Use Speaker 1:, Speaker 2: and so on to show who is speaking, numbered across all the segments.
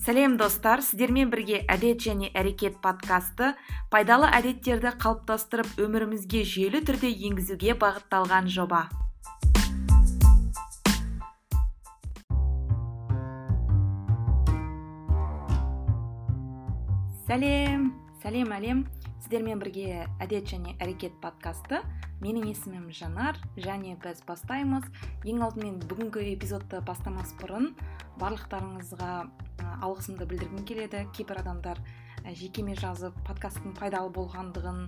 Speaker 1: сәлем достар. Сіздермен бірге әдет және әрекет подкасты пайдалы әдеттерді қалыптастырып өмірімізге жүйелі түрде енгізуге бағытталған жоба. Сәлем сәлем әлем. Сіздермен бірге әдет және әрекет подкасты. Менің есімім жанар және біз бастаймыз. Ең алдымен бүгінгі эпизодты бастамас бұрын барлықтарыңызға алғысымды білдіргім келеді. Кейбір адамдар жекеме жазып подкасттың пайдалы болғандығын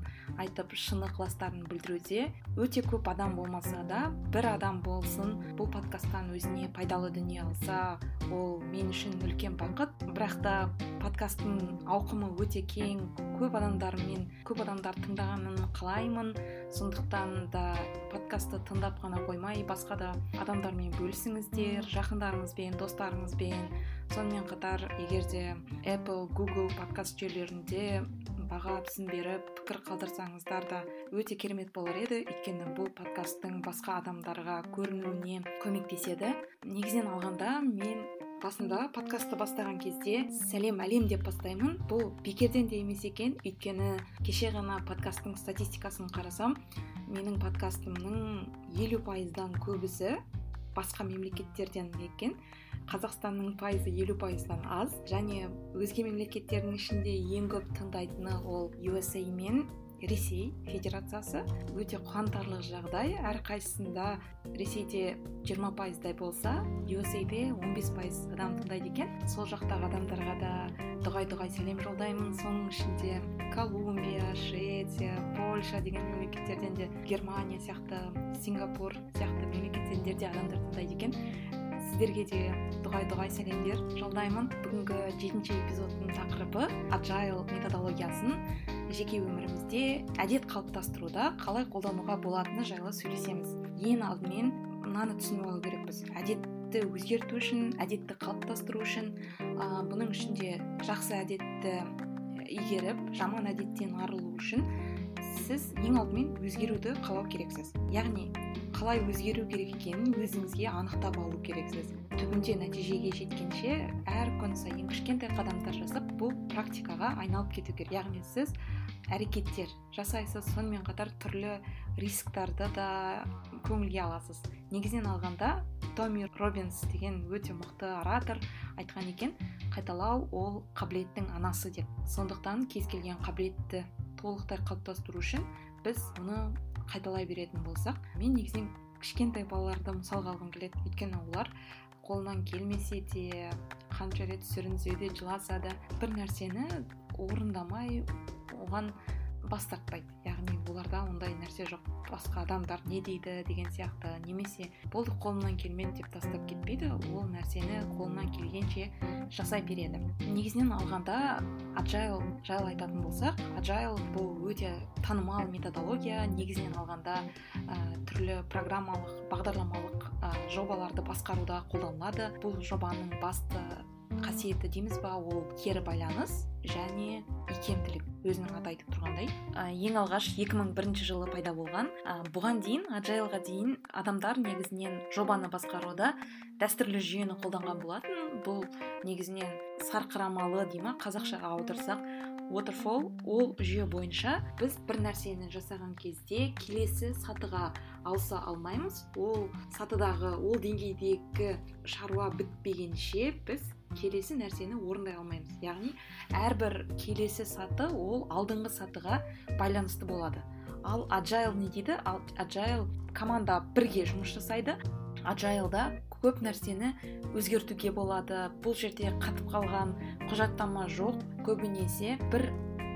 Speaker 1: айтып шын ықыластарын білдіруде өте көп адам болмаса да бір адам болсын бұл подкасттан өзіне пайдалы дүние алса ол мен үшін үлкен бақыт. Бірақ та подкасттың ауқымы өте кең. Көп адамдармен көп адамдар тыңдағанын қалаймын. Сондықтан да подкастты тыңдап қана қоймай басқа да адамдармен бөлісіңіздер жақындарыңызбен достарыңызбен. Сонымен қатар егер де apple google подкаст жүйелерінде баға тізім беріп пікір қалдырсаңыздар да өте керемет болар еді. Өйткені бұл подкасттың басқа адамдарға көрінуіне көмектеседі. Негізінен алғанда мен басында подкастты бастаған кезде сәлем әлем деп бастаймын. Бұл бекерден де емес екен. Өйткені кеше ғана подкасттың статистикасын қарасам менің подкастымның елу пайыздан көбісі басқа мемлекеттерден екен. Қазақстанның пайызы елу пайыздан аз. Және өзге мемлекеттердің ішінде ең көп тыңдайтыны ол USA мен ресей федерациясы өте қуантарлық жағдай. Әрқайсысында ресейде 20 пайыздай болса USAде 15 пайыз адам тыңдайды екен. Сол жақтағы адамдарға да дұғай дұғай сәлем жолдаймын. Соның ішінде колумбия швеция польша деген мемлекеттерден де германия сияқты сингапур сияқты мемлекеттерден де адамдар тыңдайды екен. Сіздерге де дұғай дұғай сәлемдер жолдаймын. Бүгінгі жетінші эпизодтың тақырыбы agile методологиясын жеке өмірімізде әдет қалыптастыруда қалай қолдануға болатыны жайлы сөйлесеміз. Ең алдымен мынаны түсініп алу керекпіз. Әдетті өзгерту үшін әдетті қалыптастыру үшін ә, бұның ішінде жақсы әдетті игеріп жаман әдеттен арылу үшін сіз ең алдымен өзгеруді қалау керексіз. Яғни қалай өзгеру керек екенін өзіңізге анықтап алу керексіз. Түбінде нәтижеге жеткенше әр күн сайын кішкентай қадамдар жасап бұл практикаға айналып кету керек. Яғни сіз әрекеттер жасайсыз сонымен қатар түрлі рисктарды да көңілге аласыз. Негізінен алғанда томми робинс деген өте мықты оратор айтқан екен қайталау ол қабілеттің анасы деп. Сондықтан кез келген қабілетті толықтай қалыптастыру үшін біз оны қайталай беретін болсақ мен негізінен кішкентай балаларды мысалға алғым келеді. Өйткені олар қолынан келмесе де қанша рет сүрінсе де жыласа да бір нәрсені орындамай оған бас тартпайды яғни оларда ондай нәрсе жоқ. Басқа адамдар не дейді деген сияқты немесе болды қолымнан келмеді деп тастап кетпейді. Ол нәрсені қолынан келгенше жасай береді. Негізінен алғанда agile жайлы айтатын болсақ agile бұл өте танымал методология. Негізінен алғанда ә, түрлі программалық бағдарламалық ә, жобаларды басқаруда қолданылады. Бұл жобаның басты қасиеті дейміз ба? Ол кері байланыс және икемділік өзінің аты айтып тұрғандай. Ә, ең алғаш 2001 жылы пайда болған. Ә, бұған дейін аджайлға дейін адамдар негізінен жобаны басқаруда дәстүрлі жүйені қолданған болатын. Бұл негізінен сарқырамалы дей ма? Қазақшаға аударсақ waterfall ол жүйе бойынша біз бір нәрсені жасаған кезде келесі сатыға ауыса алмаймыз. Ол сатыдағы ол деңгейдегі шаруа бітпегенше біз келесі нәрсені орындай алмаймыз. Яғни әрбір келесі саты ол алдыңғы сатыға байланысты болады. Ал agile не дейді? Ал agile команда бірге жұмыс жасайды. Agilда көп нәрсені өзгертуге болады. Бұл жерде қатып қалған құжаттама жоқ. Көбінесе бір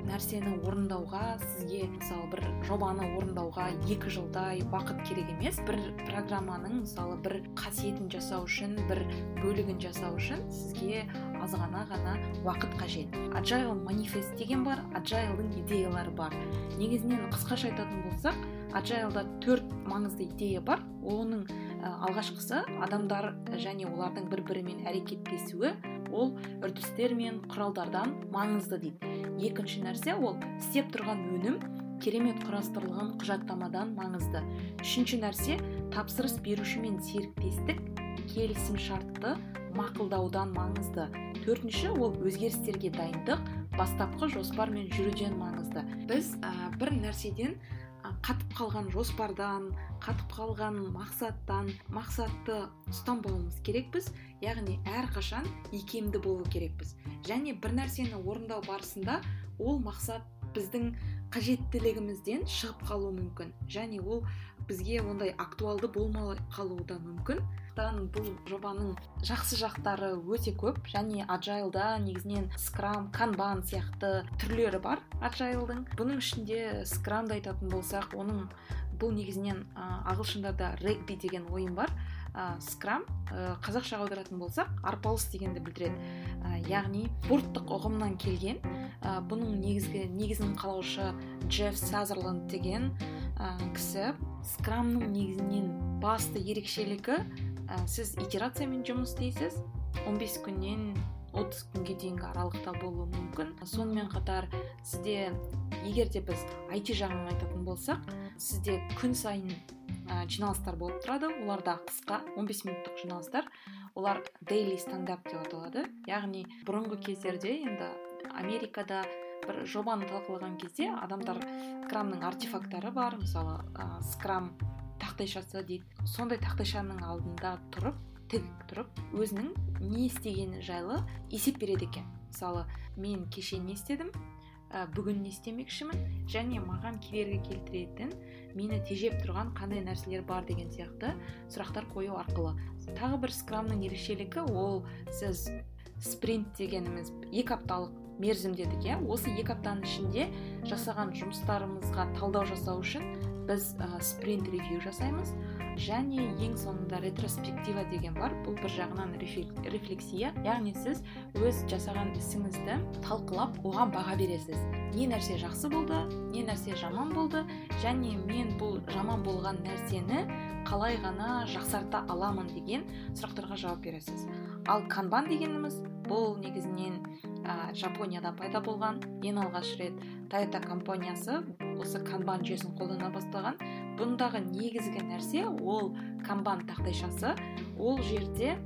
Speaker 1: нәрсені орындауға сізге мысалы бір жобаны орындауға екі жылдай уақыт керек емес. бір программаның мысалы бір қасиетін жасау үшін бір бөлігін жасау үшін сізге аз ғана ғана уақыт қажет. Agile манифест деген бар agile идеялары бар. Негізінен қысқаша айтатын болсақ agile төрт маңызды идея бар. Оның алғашқысы адамдар және олардың бір бірімен әрекеттесуі ол үрдістер мен құралдардан маңызды дейді. Екінші нәрсе ол істеп тұрған өнім керемет құрастырылған құжаттамадан маңызды. Үшінші нәрсе тапсырыс беруші мен серіктестік келісім шартты мақұлдаудан маңызды. Төртінші ол өзгерістерге дайындық бастапқы жоспармен жүруден маңызды. Біз ә, бір нәрседен қатып қалған жоспардан қатып қалған мақсаттан мақсатты ұстанбауымыз керекпіз. Яғни әрқашан икемді болу керекпіз. Және бір нәрсені орындау барысында ол мақсат біздің қажеттілігімізден шығып қалуы мүмкін. Және ол бізге ондай актуалды болмай қалуы да мүмкін. Бұл жобаның жақсы жақтары өте көп. Және аджайлда негізінен скрам канбан сияқты түрлері бар аджайлдың бұның ішінде скрамды айтатын болсақ оның бұл негізінен ағылшындарда регби деген ойын бар. Ә, скрам ә, қазақшаға аударатын болсақ арпалыс дегенді білдіреді. Ә, яғни спорттық ұғымнан келген ә, бұның негізгі негізін қалаушы джефф сазерланд деген ә, кісі скрамның негізінен басты ерекшелігі. Ә, сіз итерациямен жұмыс істейсіз. 15 күннен 30 күнге дейінгі аралықта болуы мүмкін. Сонымен қатар сізде егер де біз IT жағын айтатын болсақ сізде күн сайын ә, жиналыстар болып тұрады. Олар да қысқа 15 минуттық жиналыстар. Олар дейли стендап деп аталады. Яғни бұрынғы кездерде енді америкада бір жобаны талқылаған кезде адамдар скрамның артефакттары бар. Мысалы ә, скрам тақтайшасы дейді. Сондай тақтайшаның алдында тұрып тік тұрып өзінің не істегені жайлы есеп береді екен. Мысалы мен кеше не істедім? Ә, бүгін не істемекшімін? Және маған кедергі келтіретін мені тежеп тұрған қандай нәрселер бар деген сияқты сұрақтар қою арқылы. Тағы бір скрамның ерекшелігі ол сіз спринт дегеніміз екі апталық мерзім дедік иә осы екі аптаның ішінде жасаған жұмыстарымызға талдау жасау үшін біз ә, спринт ревью жасаймыз. Және ең соңында ретроспектива деген бар. Бұл бір жағынан рефлексия. Яғни сіз өз жасаған ісіңізді талқылап оған баға бересіз. Не нәрсе жақсы болды не нәрсе жаман болды. Және мен бұл жаман болған нәрсені қалай ғана жақсарта аламын деген сұрақтарға жауап бересіз. Ал канбан дегеніміз бұл негізінен ә, жапонияда пайда болған ең алғаш рет тойота компаниясы осы канбан жүйесін қолдана бастаған. Бұндағы негізгі нәрсе ол канбан тақтайшасы. Ол жерде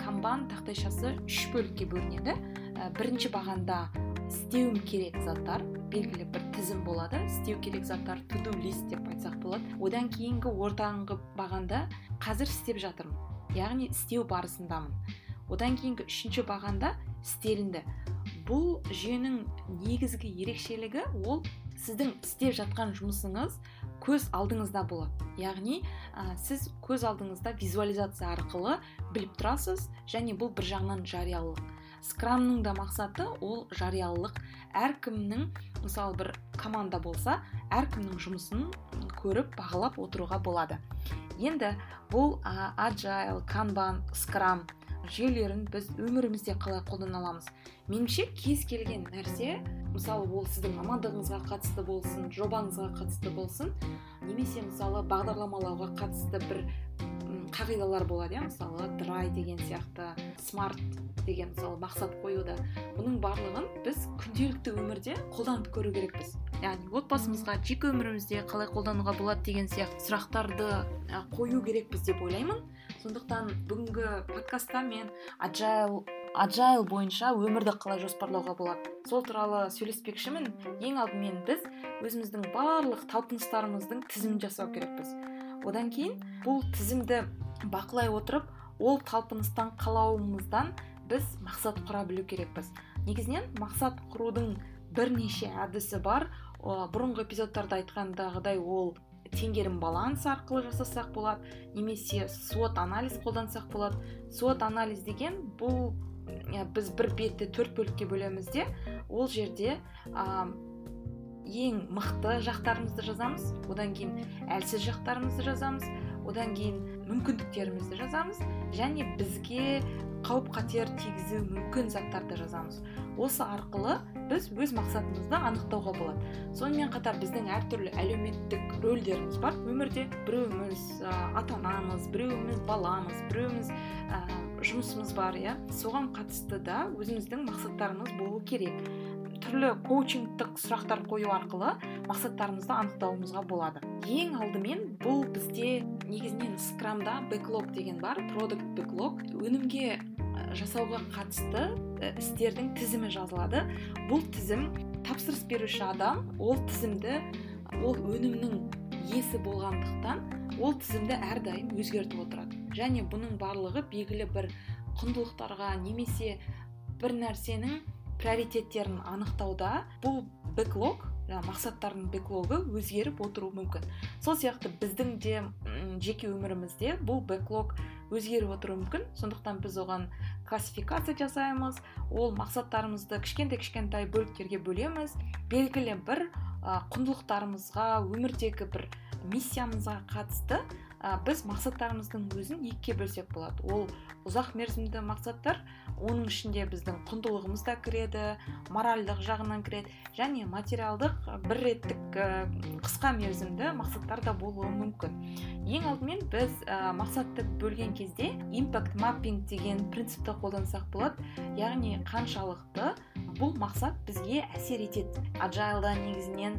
Speaker 1: канбан тақтайшасы үш бөлікке бөлінеді. Ә, бірінші бағанда істеуім керек заттар белгілі бір тізім болады. Істеу керек заттар туду лист деп айтсақ болады. Одан кейінгі ортаңғы бағанда қазір істеп жатырмын. Яғни істеу барысындамын. Одан кейінгі үшінші бағанда істелінді. Бұл жүйенің негізгі ерекшелігі ол сіздің істеп жатқан жұмысыңыз көз алдыңызда болады. Яғни ә, сіз көз алдыңызда визуализация арқылы біліп тұрасыз және бұл бір жағынан жариялылық. Скрамның да мақсаты ол жариялылық. Әркімнің мысалы бір команда болса әркімнің жұмысын көріп бағалап отыруға болады. Енді бұл ә, agile kanban scrum жүйелерін біз өмірімізде қалай қолдана аламыз? Меніңше кез келген нәрсе мысалы ол сіздің мамандығыңызға қатысты болсын жобаңызға қатысты болсын немесе мысалы бағдарламалауға қатысты бір қағидалар болады иә? Мысалы драй деген сияқты смарт деген мысалы мақсат қоюда. Бұның барлығын біз күнделікті өмірде қолданып көру керекпіз. Яғни отбасымызға жеке өмірімізде қалай қолдануға болады деген сияқты сұрақтарды қою керекпіз деп ойлаймын. Сондықтан бүгінгі подкастта мен аджайл аджайл бойынша өмірді қалай жоспарлауға болады? Сол туралы сөйлеспекшімін ең алдымен біз өзіміздің барлық талпыныстарымыздың тізімін жасау керекпіз. Одан кейін бұл тізімді бақылай отырып ол талпыныстан қалауымыздан біз мақсат құра білу керекпіз. Негізінен мақсат құрудың бірнеше әдісі бар. Бұрынғы эпизодтарда айтқандағыдай ол теңгерім баланс арқылы жасасақ болады немесе свот анализ қолдансақ болады. Свот анализ деген бұл біз бір бетті төрт бөлікке бөлеміз де ол жерде ә, ең мықты жақтарымызды жазамыз. Одан кейін әлсіз жақтарымызды жазамыз. Одан кейін мүмкіндіктерімізді жазамыз және бізге қауіп қатер тигізуі мүмкін заттарды жазамыз. Осы арқылы біз өз мақсатымызды анықтауға болады. Сонымен қатар біздің әртүрлі әлеуметтік рөлдеріміз бар. Өмірде біреуіміз ә, ата анамыз біреуіміз баламыз біреуіміз ә, жұмысымыз бар иә. Соған қатысты да өзіміздің мақсаттарымыз болу керек. Түрлі коучингтік сұрақтар қою арқылы мақсаттарымызды анықтауымызға болады. Ең алдымен бұл бізде негізінен скрамда бэклог деген бар продукт бэклог өнімге жасауға қатысты істердің тізімі жазылады. Бұл тізім тапсырыс беруші адам ол тізімді ол өнімнің иесі болғандықтан ол тізімді әрдайым өзгертіп отырады. Және бұның барлығы белгілі бір құндылықтарға немесе бір нәрсенің приоритеттерін анықтауда бұл бэклог мақсаттардың бэклогы өзгеріп отыруы мүмкін. Сол сияқты біздің де жеке өмірімізде бұл бэклог өзгеріп отыруы мүмкін. Сондықтан біз оған классификация жасаймыз ол мақсаттарымызды кішкентай кішкентай бөліктерге бөлеміз. Белгілі бір құндылықтарымызға өмірдегі бір миссиямызға қатысты біз мақсаттарымыздың өзін екіге бөлсек болады. Ол ұзақ мерзімді мақсаттар оның ішінде біздің құндылығымыз да кіреді моральдық жағынан кіреді және материалдық бір реттік қысқа мерзімді мақсаттар да болуы мүмкін. Ең алдымен біз мақсатты бөлген кезде импакт маппинг деген принципті қолдансақ болады. Яғни қаншалықты бұл мақсат бізге әсер етеді. Аджайлда негізінен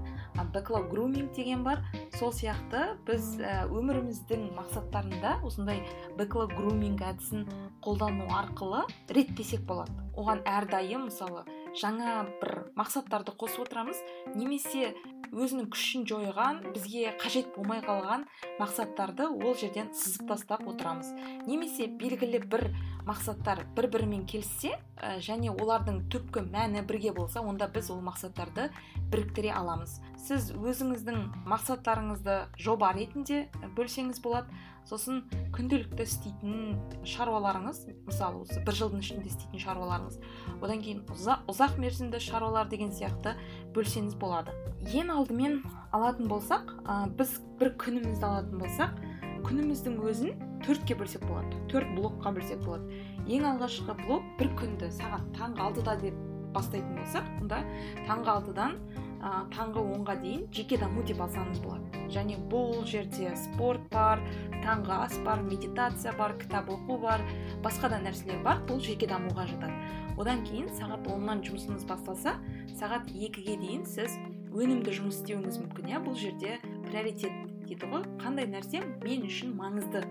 Speaker 1: бэклог груминг деген бар. Сол сияқты біз өміріміздің мақсаттарында осындай бэклог груминг әдісін қолдану арқылы реттесек болады. Оған әрдайым мысалы жаңа бір мақсаттарды қосып отырамыз. Немесе өзінің күшін жойған бізге қажет болмай қалған мақсаттарды ол жерден сызып тастап отырамыз. Немесе белгілі бір мақсаттар бір бірімен келіссе ә, және олардың түпкі мәні бірге болса онда біз ол мақсаттарды біріктіре аламыз. Сіз өзіңіздің мақсаттарыңызды жоба ретінде бөлсеңіз болады. Сосын күнделікті істейтін шаруаларыңыз мысалы осы бір жылдың ішінде істейтін шаруаларыңыз одан кейін ұзақ, ұзақ мерзімді шаруалар деген сияқты бөлсеңіз болады. Ең алдымен алатын болсақ ә, біз бір күнімізді алатын болсақ күніміздің өзін төртке бөлсек болады төрт блокқа бөлсек болады. Ең алғашқы блок бір күнді сағат таңғы алтыда деп бастайтын болсақ онда таңғы алтыдан ә, таңғы онға дейін жеке даму деп алсаңыз болады. Және бұл жерде спорт бар таңғы ас бар медитация бар кітап оқу бар басқа да нәрселер бар бұл жеке дамуға жатады. Одан кейін сағат оннан жұмысыңыз басталса сағат екіге дейін сіз өнімді жұмыс істеуіңіз мүмкін иә? Бұл жерде приоритет дейді ғой. Қандай нәрсе мен үшін маңызды?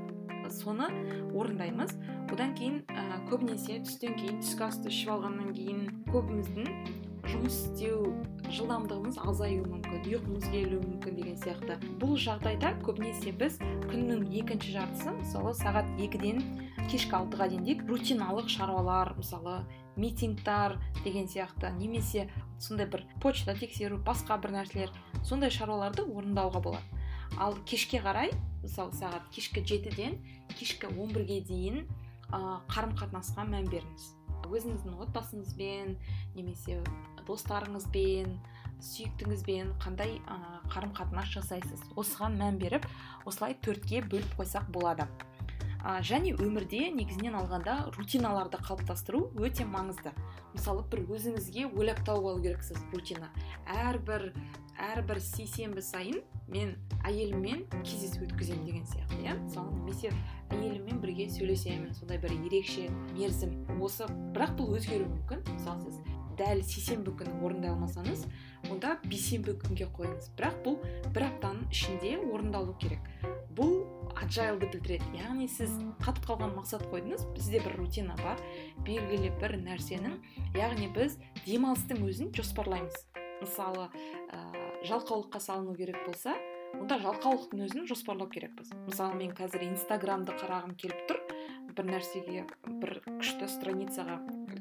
Speaker 1: Соны орындаймыз. Одан кейін ә, көбінесе түстен кейін түскі асты ішіп алғаннан кейін көбіміздің жұмыс істеу жылдамдығымыз азаюы мүмкін ұйқымыз келуі мүмкін деген сияқты. Бұл жағдайда көбінесе біз күннің екінші жартысы мысалы сағат екіден кешкі алтыға дейін дейік рутиналық шаруалар мысалы митингтар деген сияқты немесе сондай бір почта тексеру басқа бір нәрселер сондай шаруаларды орындауға болады. Ал кешке қарай мысалы сағат кешкі жетіден кешкі он бірге дейін ә, қарым қатынасқа мән беріңіз. Өзіңіздің отбасыңызбен немесе достарыңызбен сүйіктіңізбен қандай қарым қатынас жасайсыз? Осыған мән беріп осылай төртке бөліп қойсақ болады. Ә, және өмірде негізінен алғанда рутиналарды қалыптастыру өте маңызды. Мысалы бір өзіңізге ойлап тауып алу керексіз рутина. Әрбір әрбір сейсенбі сайын мен әйеліммен кездесу өткіземін деген сияқты иә? Мысалы немесе әйеліммен бірге сөйлесемін сондай бір ерекше мерзім осы бірақ бұл өзгеруі мүмкін мысалы сіз дәл сейсенбі күні орындай алмасаңыз онда бейсенбі күнге қойыңыз бірақ бұл бір аптаның ішінде орындалу керек. Бұл аджайлды білдіреді яғни сіз қатып қалған мақсат қойдыңыз бізде бір рутина бар белгілі бір нәрсенің яғни біз демалыстың өзін жоспарлаймыз. Мысалы ә, жалқаулыққа салыну керек болса онда жалқаулықтың өзін жоспарлау керекпіз. Мысалы мен қазір инстаграмды қарағым келіп тұр бір нәрсеге бір күшті страницаға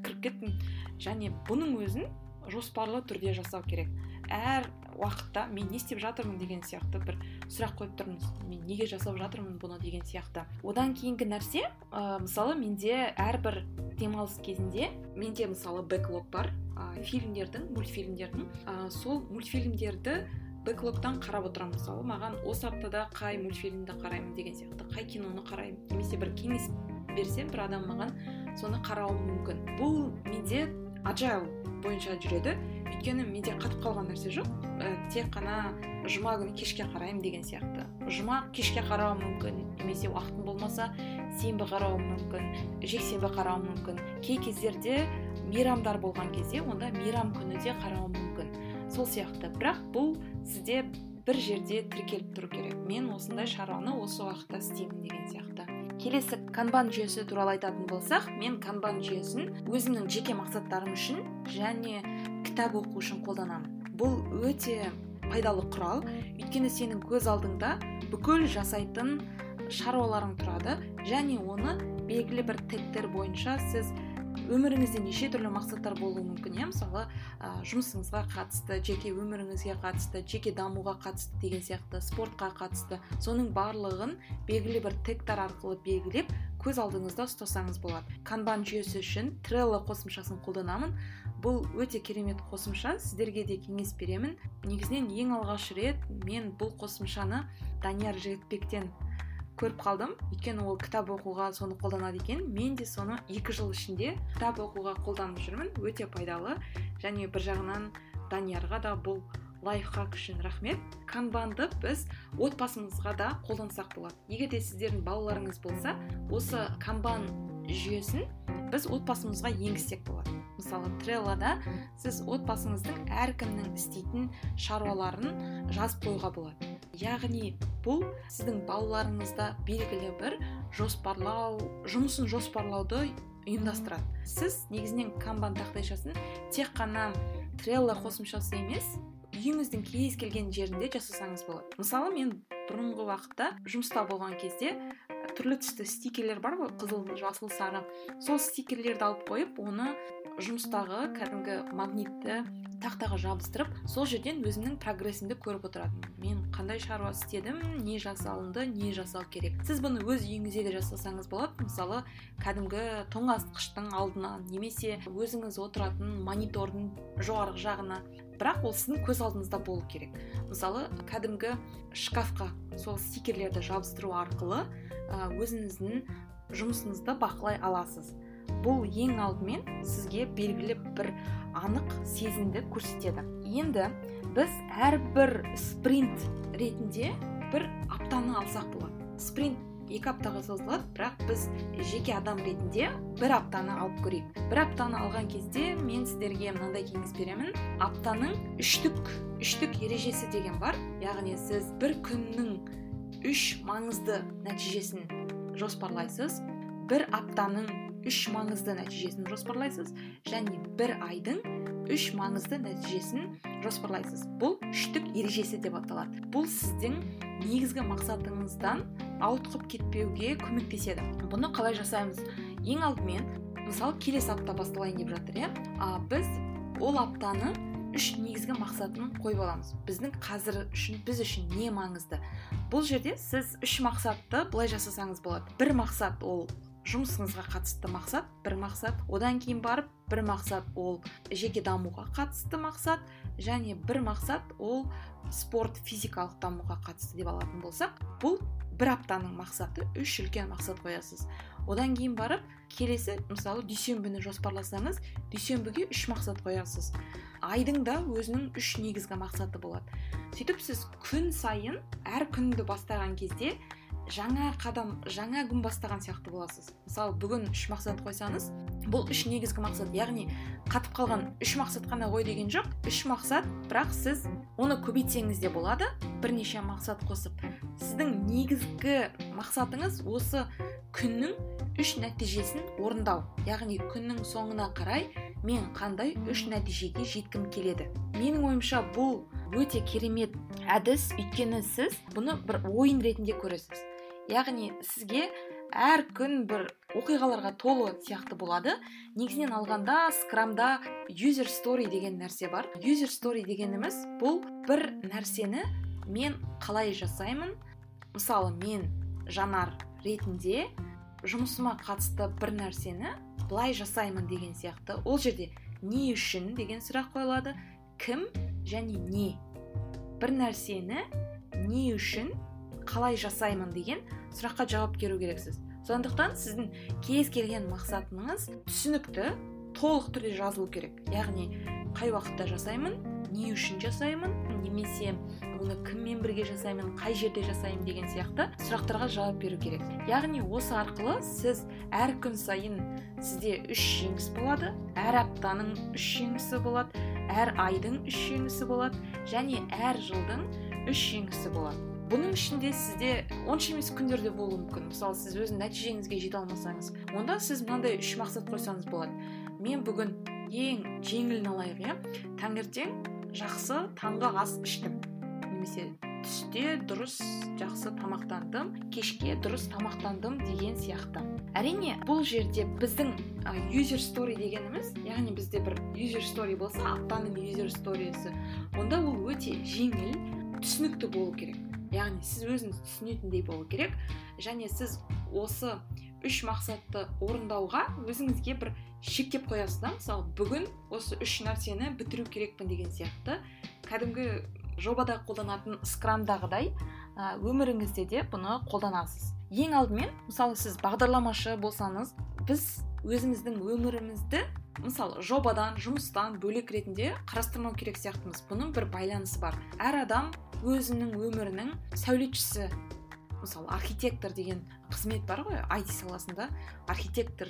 Speaker 1: кіріп кеттім. Және бұның өзін жоспарлы түрде жасау керек. Әр уақытта мен не істеп жатырмын деген сияқты бір сұрақ қойып тұрмыз. Мен неге жасап жатырмын бұны? деген сияқты. Одан кейінгі нәрсе ә, мысалы менде әрбір демалыс кезінде менде мысалы бэклог бар ә, фильмдердің мультфильмдердің ә, сол мультфильмдерді бэклогтан қарап отырамын. Мысалы маған осы аптада қай мультфильмді қараймын деген сияқты қай киноны қараймын. Немесе бір кеңес берсем бір адам маған соны қарауым мүмкін. Бұл менде аджайл бойынша жүреді. Өйткені менде қатып қалған нәрсе жоқ. Ә, тек қана жұма күні кешке қараймын деген сияқты. Жұма кешке қарауым мүмкін немесе уақытым болмаса сенбі қарауым мүмкін жексенбі қарауым мүмкін. Кей кездерде мейрамдар болған кезде онда мейрам күні де қарауым мүмкін. Сол сияқты. Бірақ бұл сізде бір жерде тіркеліп тұру керек. Мен осындай шаруаны осы уақытта істеймін деген сияқты келесі канбан жүйесі туралы айтатын болсақ мен канбан жүйесін өзімнің жеке мақсаттарым үшін және кітап оқу үшін қолданамын. Бұл өте пайдалы құрал. Өйткені сенің көз алдыңда бүкіл жасайтын шаруаларың тұрады және оны белгілі бір тегтер бойынша сіз өміріңізде неше түрлі мақсаттар болуы мүмкін иә? Мысалы ә, жұмысыңызға қатысты жеке өміріңізге қатысты жеке дамуға қатысты деген сияқты спортқа қатысты соның барлығын белгілі бір тегтар арқылы белгілеп көз алдыңызда ұстасаңыз болады. Канбан жүйесі үшін трелло қосымшасын қолданамын. Бұл өте керемет қосымша сіздерге де кеңес беремін. Негізінен ең алғаш рет мен бұл қосымшаны данияр жігітбектен көріп қалдым. Өйткені ол кітап оқуға соны қолданады екен. Мен де соны екі жыл ішінде кітап оқуға қолданып жүрмін. Өте пайдалы. Және бір жағынан даниярға да бұл лайфхак үшін рахмет. Канбанды біз отбасымызға да қолдансақ болады. Егер де сіздердің балаларыңыз болса осы канбан жүйесін біз отбасымызға енгізсек болады. Мысалы треллода сіз отбасыңыздың әркімнің істейтін шаруаларын жазып қоюға болады. Яғни бұл сіздің балаларыңызда белгілі бір жоспарлау жұмысын жоспарлауды ұйымдастырады. Сіз негізінен канбан тақтайшасын тек қана трелла қосымшасы емес үйіңіздің кез келген жерінде жасасаңыз болады. Мысалы мен бұрынғы уақытта жұмыста болған кезде түрлі түсті стикерлер бар ғой қызыл жасыл сары. Сол стикерлерді алып қойып оны жұмыстағы кәдімгі магнитті тақтаға жабыстырып сол жерден өзімнің прогрессімді көріп отыратынмын. Мен қандай шаруа істедім не жасалынды не жасау керек? Сіз бұны өз үйіңізде де жасасаңыз болады. Мысалы кәдімгі тоңазытқыштың алдына немесе өзіңіз отыратын монитордың жоғарғы жағына. Бірақ ол сіздің көз алдыңызда болу керек. Мысалы кәдімгі шкафқа сол стикерлерді жабыстыру арқылы өзіңіздің жұмысыңызды бақылай аласыз. Бұл ең алдымен сізге белгілі бір анық сезімді көрсетеді. Енді біз әрбір спринт ретінде бір аптаны алсақ болады. Спринт екі аптаға созылады бірақ біз жеке адам ретінде бір аптаны алып көрейік. Бір аптаны алған кезде мен сіздерге мынандай кеңес беремін. Аптаның үштік үштік ережесі деген бар. Яғни сіз бір күннің үш маңызды нәтижесін жоспарлайсыз. Бір аптаның үш маңызды нәтижесін жоспарлайсыз және бір айдың үш маңызды нәтижесін жоспарлайсыз. Бұл үштік ережесі деп аталады. Бұл сіздің негізгі мақсатыңыздан ауытқып кетпеуге көмектеседі. Бұны қалай жасаймыз? Ең алдымен мысалы келесі апта басталайын деп жатыр иә? Біз ол аптаны үш негізгі мақсатын қойып аламыз. Біздің қазір үшін біз үшін не маңызды? Бұл жерде сіз үш мақсатты былай жасасаңыз болады. Бір мақсат ол жұмысыңызға қатысты мақсат бір мақсат. Одан кейін барып бір мақсат ол жеке дамуға қатысты мақсат және бір мақсат ол спорт физикалық дамуға қатысты деп алатын болсақ бұл бір аптаның мақсаты үш үлкен мақсат қоясыз. Одан кейін барып келесі мысалы дүйсенбіні жоспарласаңыз дүйсенбіге үш мақсат қоясыз. Айдың да өзінің үш негізгі мақсаты болады. Сөйтіп сіз күн сайын әр күнді бастаған кезде жаңа қадам жаңа күн бастаған сияқты боласыз. Мысалы бүгін үш мақсат қойсаңыз бұл үш негізгі мақсат яғни қатып қалған үш мақсат қана қой деген жоқ үш мақсат бірақ сіз оны көбейтсеңіз де болады бірнеше мақсат қосып. Сіздің негізгі мақсатыңыз осы күннің үш нәтижесін орындау. Яғни күннің соңына қарай мен қандай үш нәтижеге жеткім келеді? Менің ойымша бұл өте керемет әдіс. Өйткені сіз бұны бір ойын ретінде көресіз. Яғни сізге әр күн бір оқиғаларға толы сияқты болады. Негізінен алғанда скрамда юзер стори деген нәрсе бар. Юзер стори дегеніміз бұл бір нәрсені мен қалай жасаймын? Мысалы мен жанар ретінде жұмысыма қатысты бір нәрсені былай жасаймын деген сияқты. Ол жерде не үшін деген сұрақ қойылады кім және не? Бір нәрсені не үшін қалай жасаймын деген сұраққа жауап беру керексіз. Сондықтан сіздің кез келген мақсатыңыз түсінікті толық түрде жазылу керек. Яғни қай уақытта жасаймын не үшін жасаймын немесе оны кіммен бірге жасаймын қай жерде жасаймын деген сияқты сұрақтарға жауап беру керек. Яғни осы арқылы сіз әр күн сайын сізде үш жеңіс болады әр аптаның үш жеңісі болады әр айдың үш жеңісі болады және әр жылдың үш жеңісі болады. Бұның ішінде сізде онша емес күндер де болуы мүмкін. Мысалы сіз өзің нәтижеңізге жете алмасаңыз онда сіз мынандай үш мақсат қойсаңыз болады. Мен бүгін ең жеңілін алайық иә? Таңертең жақсы таңғы ас іштім. Немесе түсте дұрыс жақсы тамақтандым кешке дұрыс тамақтандым деген сияқты. Әрине бұл жерде біздің юзер стори дегеніміз яғни бізде бір юзер стори болса аптаның юзер сторисі онда ол өте жеңіл түсінікті болу керек. Яғни сіз өзіңіз түсінетіндей болу керек. Және сіз осы үш мақсатты орындауға өзіңізге бір шектеп қоясыз да. Мысалы бүгін осы үш нәрсені бітіру керекпін деген сияқты. Кәдімгі жобада қолданатын скрамдағыдай өміріңізде де бұны қолданасыз. Ең алдымен мысалы сіз бағдарламашы болсаңыз біз өзіміздің өмірімізді мысалы жобадан жұмыстан бөлек ретінде қарастырмау керек сияқтымыз. Бұның бір байланысы бар. Әр адам өзінің өмірінің сәулетшісі мысалы архитектор деген қызмет бар ғой IT саласында. Архитектор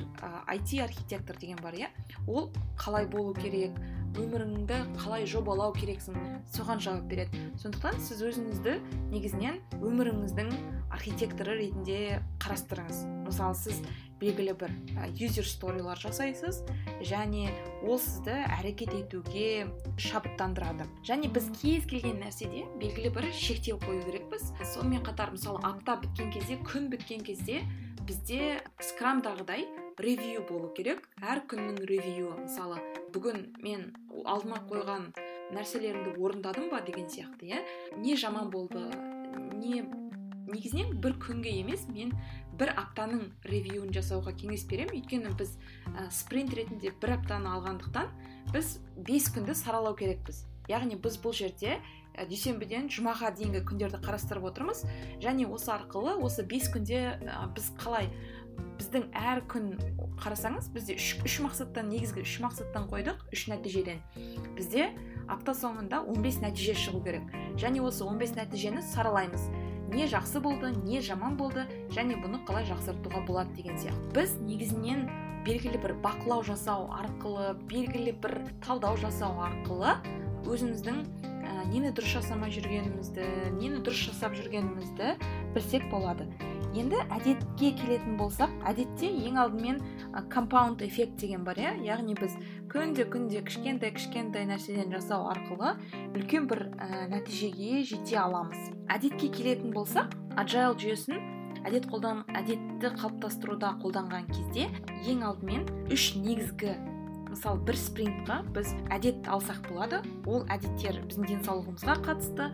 Speaker 1: IT архитектор деген бар иә. Ол қалай болу керек өміріңді қалай жобалау керексің соған жауап береді. Сондықтан сіз өзіңізді негізінен өміріңіздің архитекторы ретінде қарастырыңыз. Мысалы сіз белгілі бір юзер сторилар жасайсыз және ол сізді әрекет етуге шабыттандырады. Және біз кез келген нәрседе белгілі бір шектеу қою керекпіз. Сонымен қатар мысалы апта біткен кезде күн біткен кезде бізде скрамдағыдай ревью болу керек. Әр күннің ревьюі мысалы бүгін мен алдыма қойған нәрселерімді орындадым ба? деген сияқты иә? Не жаман болды не негізінен бір күнге емес мен бір аптаның ревьюін жасауға кеңес беремін. Өйткені біз ә, спринт ретінде бір аптаны алғандықтан біз бес күнді саралау керекпіз. Яғни біз бұл жерде ә, дүйсенбіден жұмаға дейінгі күндерді қарастырып отырмыз. Және осы арқылы осы бес күнде ә, біз қалай біздің әр күн қарасаңыз бізде үш, үш мақсаттан негізгі үш мақсаттан қойдық үш нәтижеден. Бізде апта соңында 15 нәтиже шығу керек. Және осы 15 нәтижені саралаймыз. Не жақсы болды не жаман болды және бұны қалай жақсартуға болады деген сияқты. Біз негізінен белгілі бір бақылау жасау арқылы белгілі бір талдау жасау арқылы өзіміздің ә, нені дұрыс жасамай жүргенімізді нені дұрыс жасап жүргенімізді білсек болады. Енді әдетке келетін болсақ әдетте ең алдымен компаунд эффект деген бар иә? Яғни біз күнде күнде кішкентай кішкентай нәрседен жасау арқылы үлкен бір ә, нәтижеге жете аламыз. Әдетке келетін болсақ agile жүйесін әдет қолдан әдетті қалыптастыруда қолданған кезде ең алдымен үш негізгі мысалы бір спринтқа біз әдет алсақ болады. Ол әдеттер біздің денсаулығымызға қатысты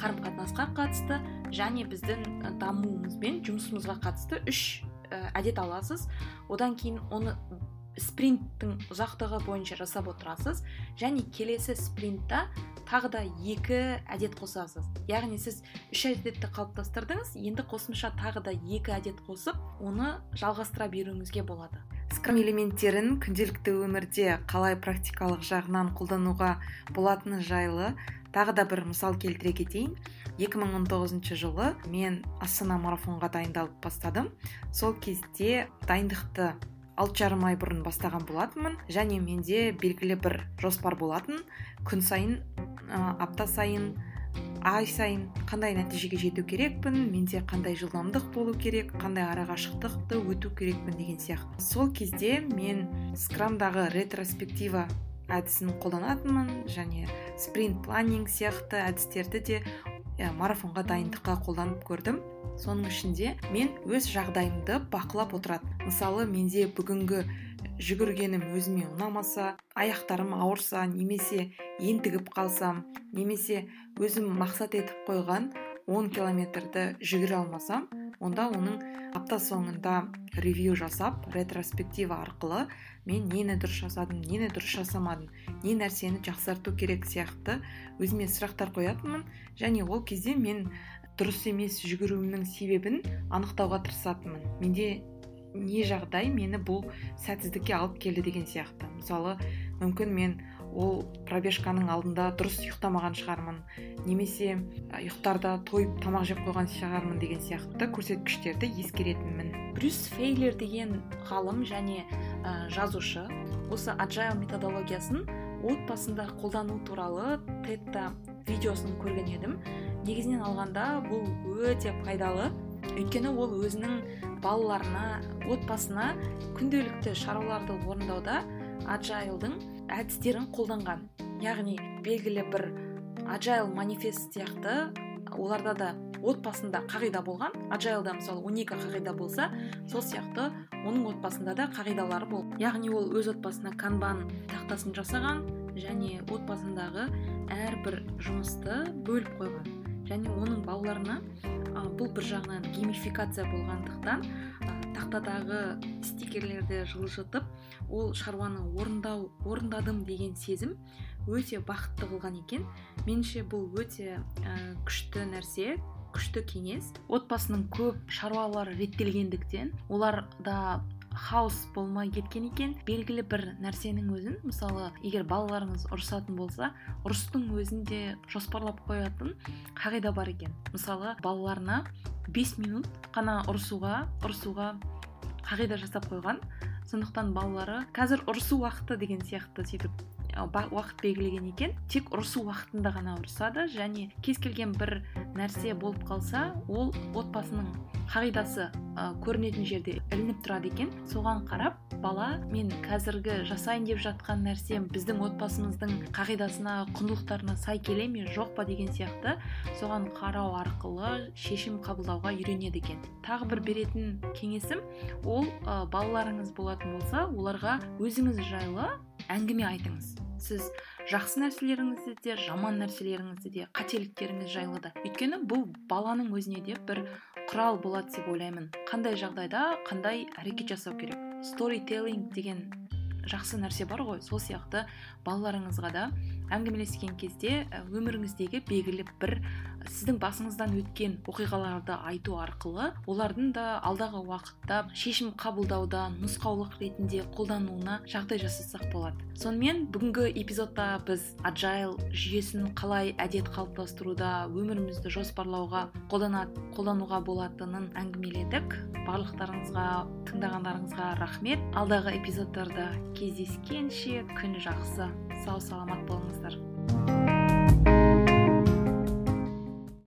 Speaker 1: қарым қатынасқа қатысты және біздің дамуымыз бен жұмысымызға қатысты үш әдет аласыз. Одан кейін оны спринттің ұзақтығы бойынша жасап отырасыз және келесі спринтта тағы да екі әдет қосасыз. Яғни сіз үш әдетті қалыптастырдыңыз енді қосымша тағы да екі әдет қосып оны жалғастыра беруіңізге болады. Скрам элементтерін күнделікті өмірде қалай практикалық жағынан қолдануға болатыны жайлы тағы да бір мысал келтіре кетейін. 2019 жылы мен астана марафонға дайындалып бастадым. Сол кезде дайындықты алты жарым ай бұрын бастаған болатынмын және менде белгілі бір жоспар болатын. Күн сайын ә, апта сайын ай сайын қандай нәтижеге жету керекпін менде қандай жылдамдық болу керек қандай арақашықтықты өту керекпін деген сияқты. Сол кезде мен скрамдағы ретроспектива әдісін қолданатынмын және спринт планинг сияқты әдістерді де марафонға дайындыққа қолданып көрдім. Соның ішінде мен өз жағдайымды бақылап отырады мысалы менде бүгінгі жүгіргенім өзіме ұнамаса аяқтарым ауырса немесе ентігіп қалсам немесе өзім мақсат етіп қойған 10 километрді жүгіре алмасам онда оның апта соңында ревью жасап ретроспектива арқылы мен нені дұрыс жасадым нені дұрыс жасамадым не нәрсені жақсарту керек сияқты өзіме сұрақтар қоятынмын. Және ол кезде мен дұрыс емес жүгіруімнің себебін анықтауға тырысатынмын. Менде не жағдай мені бұл сәтсіздікке алып келді деген сияқты. Мысалы мүмкін мен ол пробежканың алдында дұрыс ұйықтамаған шығармын немесе ұйықтарда тойып тамақ жеп қойған шығармын деген сияқты көрсеткіштерді ескеретінмін. Брюс фейлер деген ғалым және ә, жазушы осы agile методологиясын отбасында қолдану туралы тедта видеосын көрген едім. Негізінен алғанда бұл өте пайдалы өйткені ол өзінің балаларына отбасына күнделікті шаруаларды орындауда аджайлдың әдістерін қолданған. Яғни белгілі бір аджайл манифест сияқты оларда да отбасында қағида болған. Аджайлда мысалы он екі қағида болса сол сияқты оның отбасында да қағидалары болды яғни ол өз отбасына канбан тақтасын жасаған және отбасындағы әрбір жұмысты бөліп қойған. Және оның балаларына бұл бір жағынан геймификация болғандықтан ә, тақтадағы стикерлерді жылжытып ол шаруаны орындау орындадым деген сезім өте бақытты қылған екен. Меніңше бұл өте ә, күшті нәрсе күшті кеңес. Отбасының көп шаруалары реттелгендіктен оларда хаос болмай кеткен екен. Белгілі бір нәрсенің өзін мысалы егер балаларыңыз ұрысатын болса ұрыстың өзінде жоспарлап қоятын қағида бар екен. Мысалы балаларына 5 минут қана ұрысуға ұрысуға қағида жасап қойған. Сондықтан балалары қазір ұрысу уақыты деген сияқты сөйтіп. Уақыт белгілеген екен. Тек ұрысу уақытында ғана ұрысады. Және кез келген бір нәрсе болып қалса ол отбасының қағидасы ә, көрінетін жерде ілініп тұрады екен. Соған қарап бала мен қазіргі жасайын деп жатқан нәрсем біздің отбасымыздың қағидасына құндылықтарына сай келе ме жоқ па? деген сияқты. Соған қарау арқылы шешім қабылдауға үйренеді екен. Тағы бір беретін кеңесім ол ә, балаларыңыз болатын болса оларға өзіңіз жайлы әңгіме айтыңыз. Сіз жақсы нәрселеріңізді де жаман нәрселеріңізді де қателіктеріңіз жайлы да. Өйткені бұл баланың өзіне де бір құрал болады деп ойлаймын. Қандай жағдайда қандай әрекет жасау керек? Сторителлинг деген жақсы нәрсе бар ғой. Сол сияқты балаларыңызға да әңгімелескен кезде өміріңіздегі белгілі бір сіздің басыңыздан өткен оқиғаларды айту арқылы олардың да алдағы уақытта шешім қабылдауда нұсқаулық ретінде қолдануына жағдай жасасақ болады. Сонымен бүгінгі эпизодта біз аджайл жүйесін қалай әдет қалыптастыруда өмірімізді жоспарлауға қолдана, қолдануға болатынын әңгімеледік. Барлықтарыңызға тыңдағандарыңызға рахмет. Алдағы эпизодтарда кездескенше күн жақсы сау саламат pasar.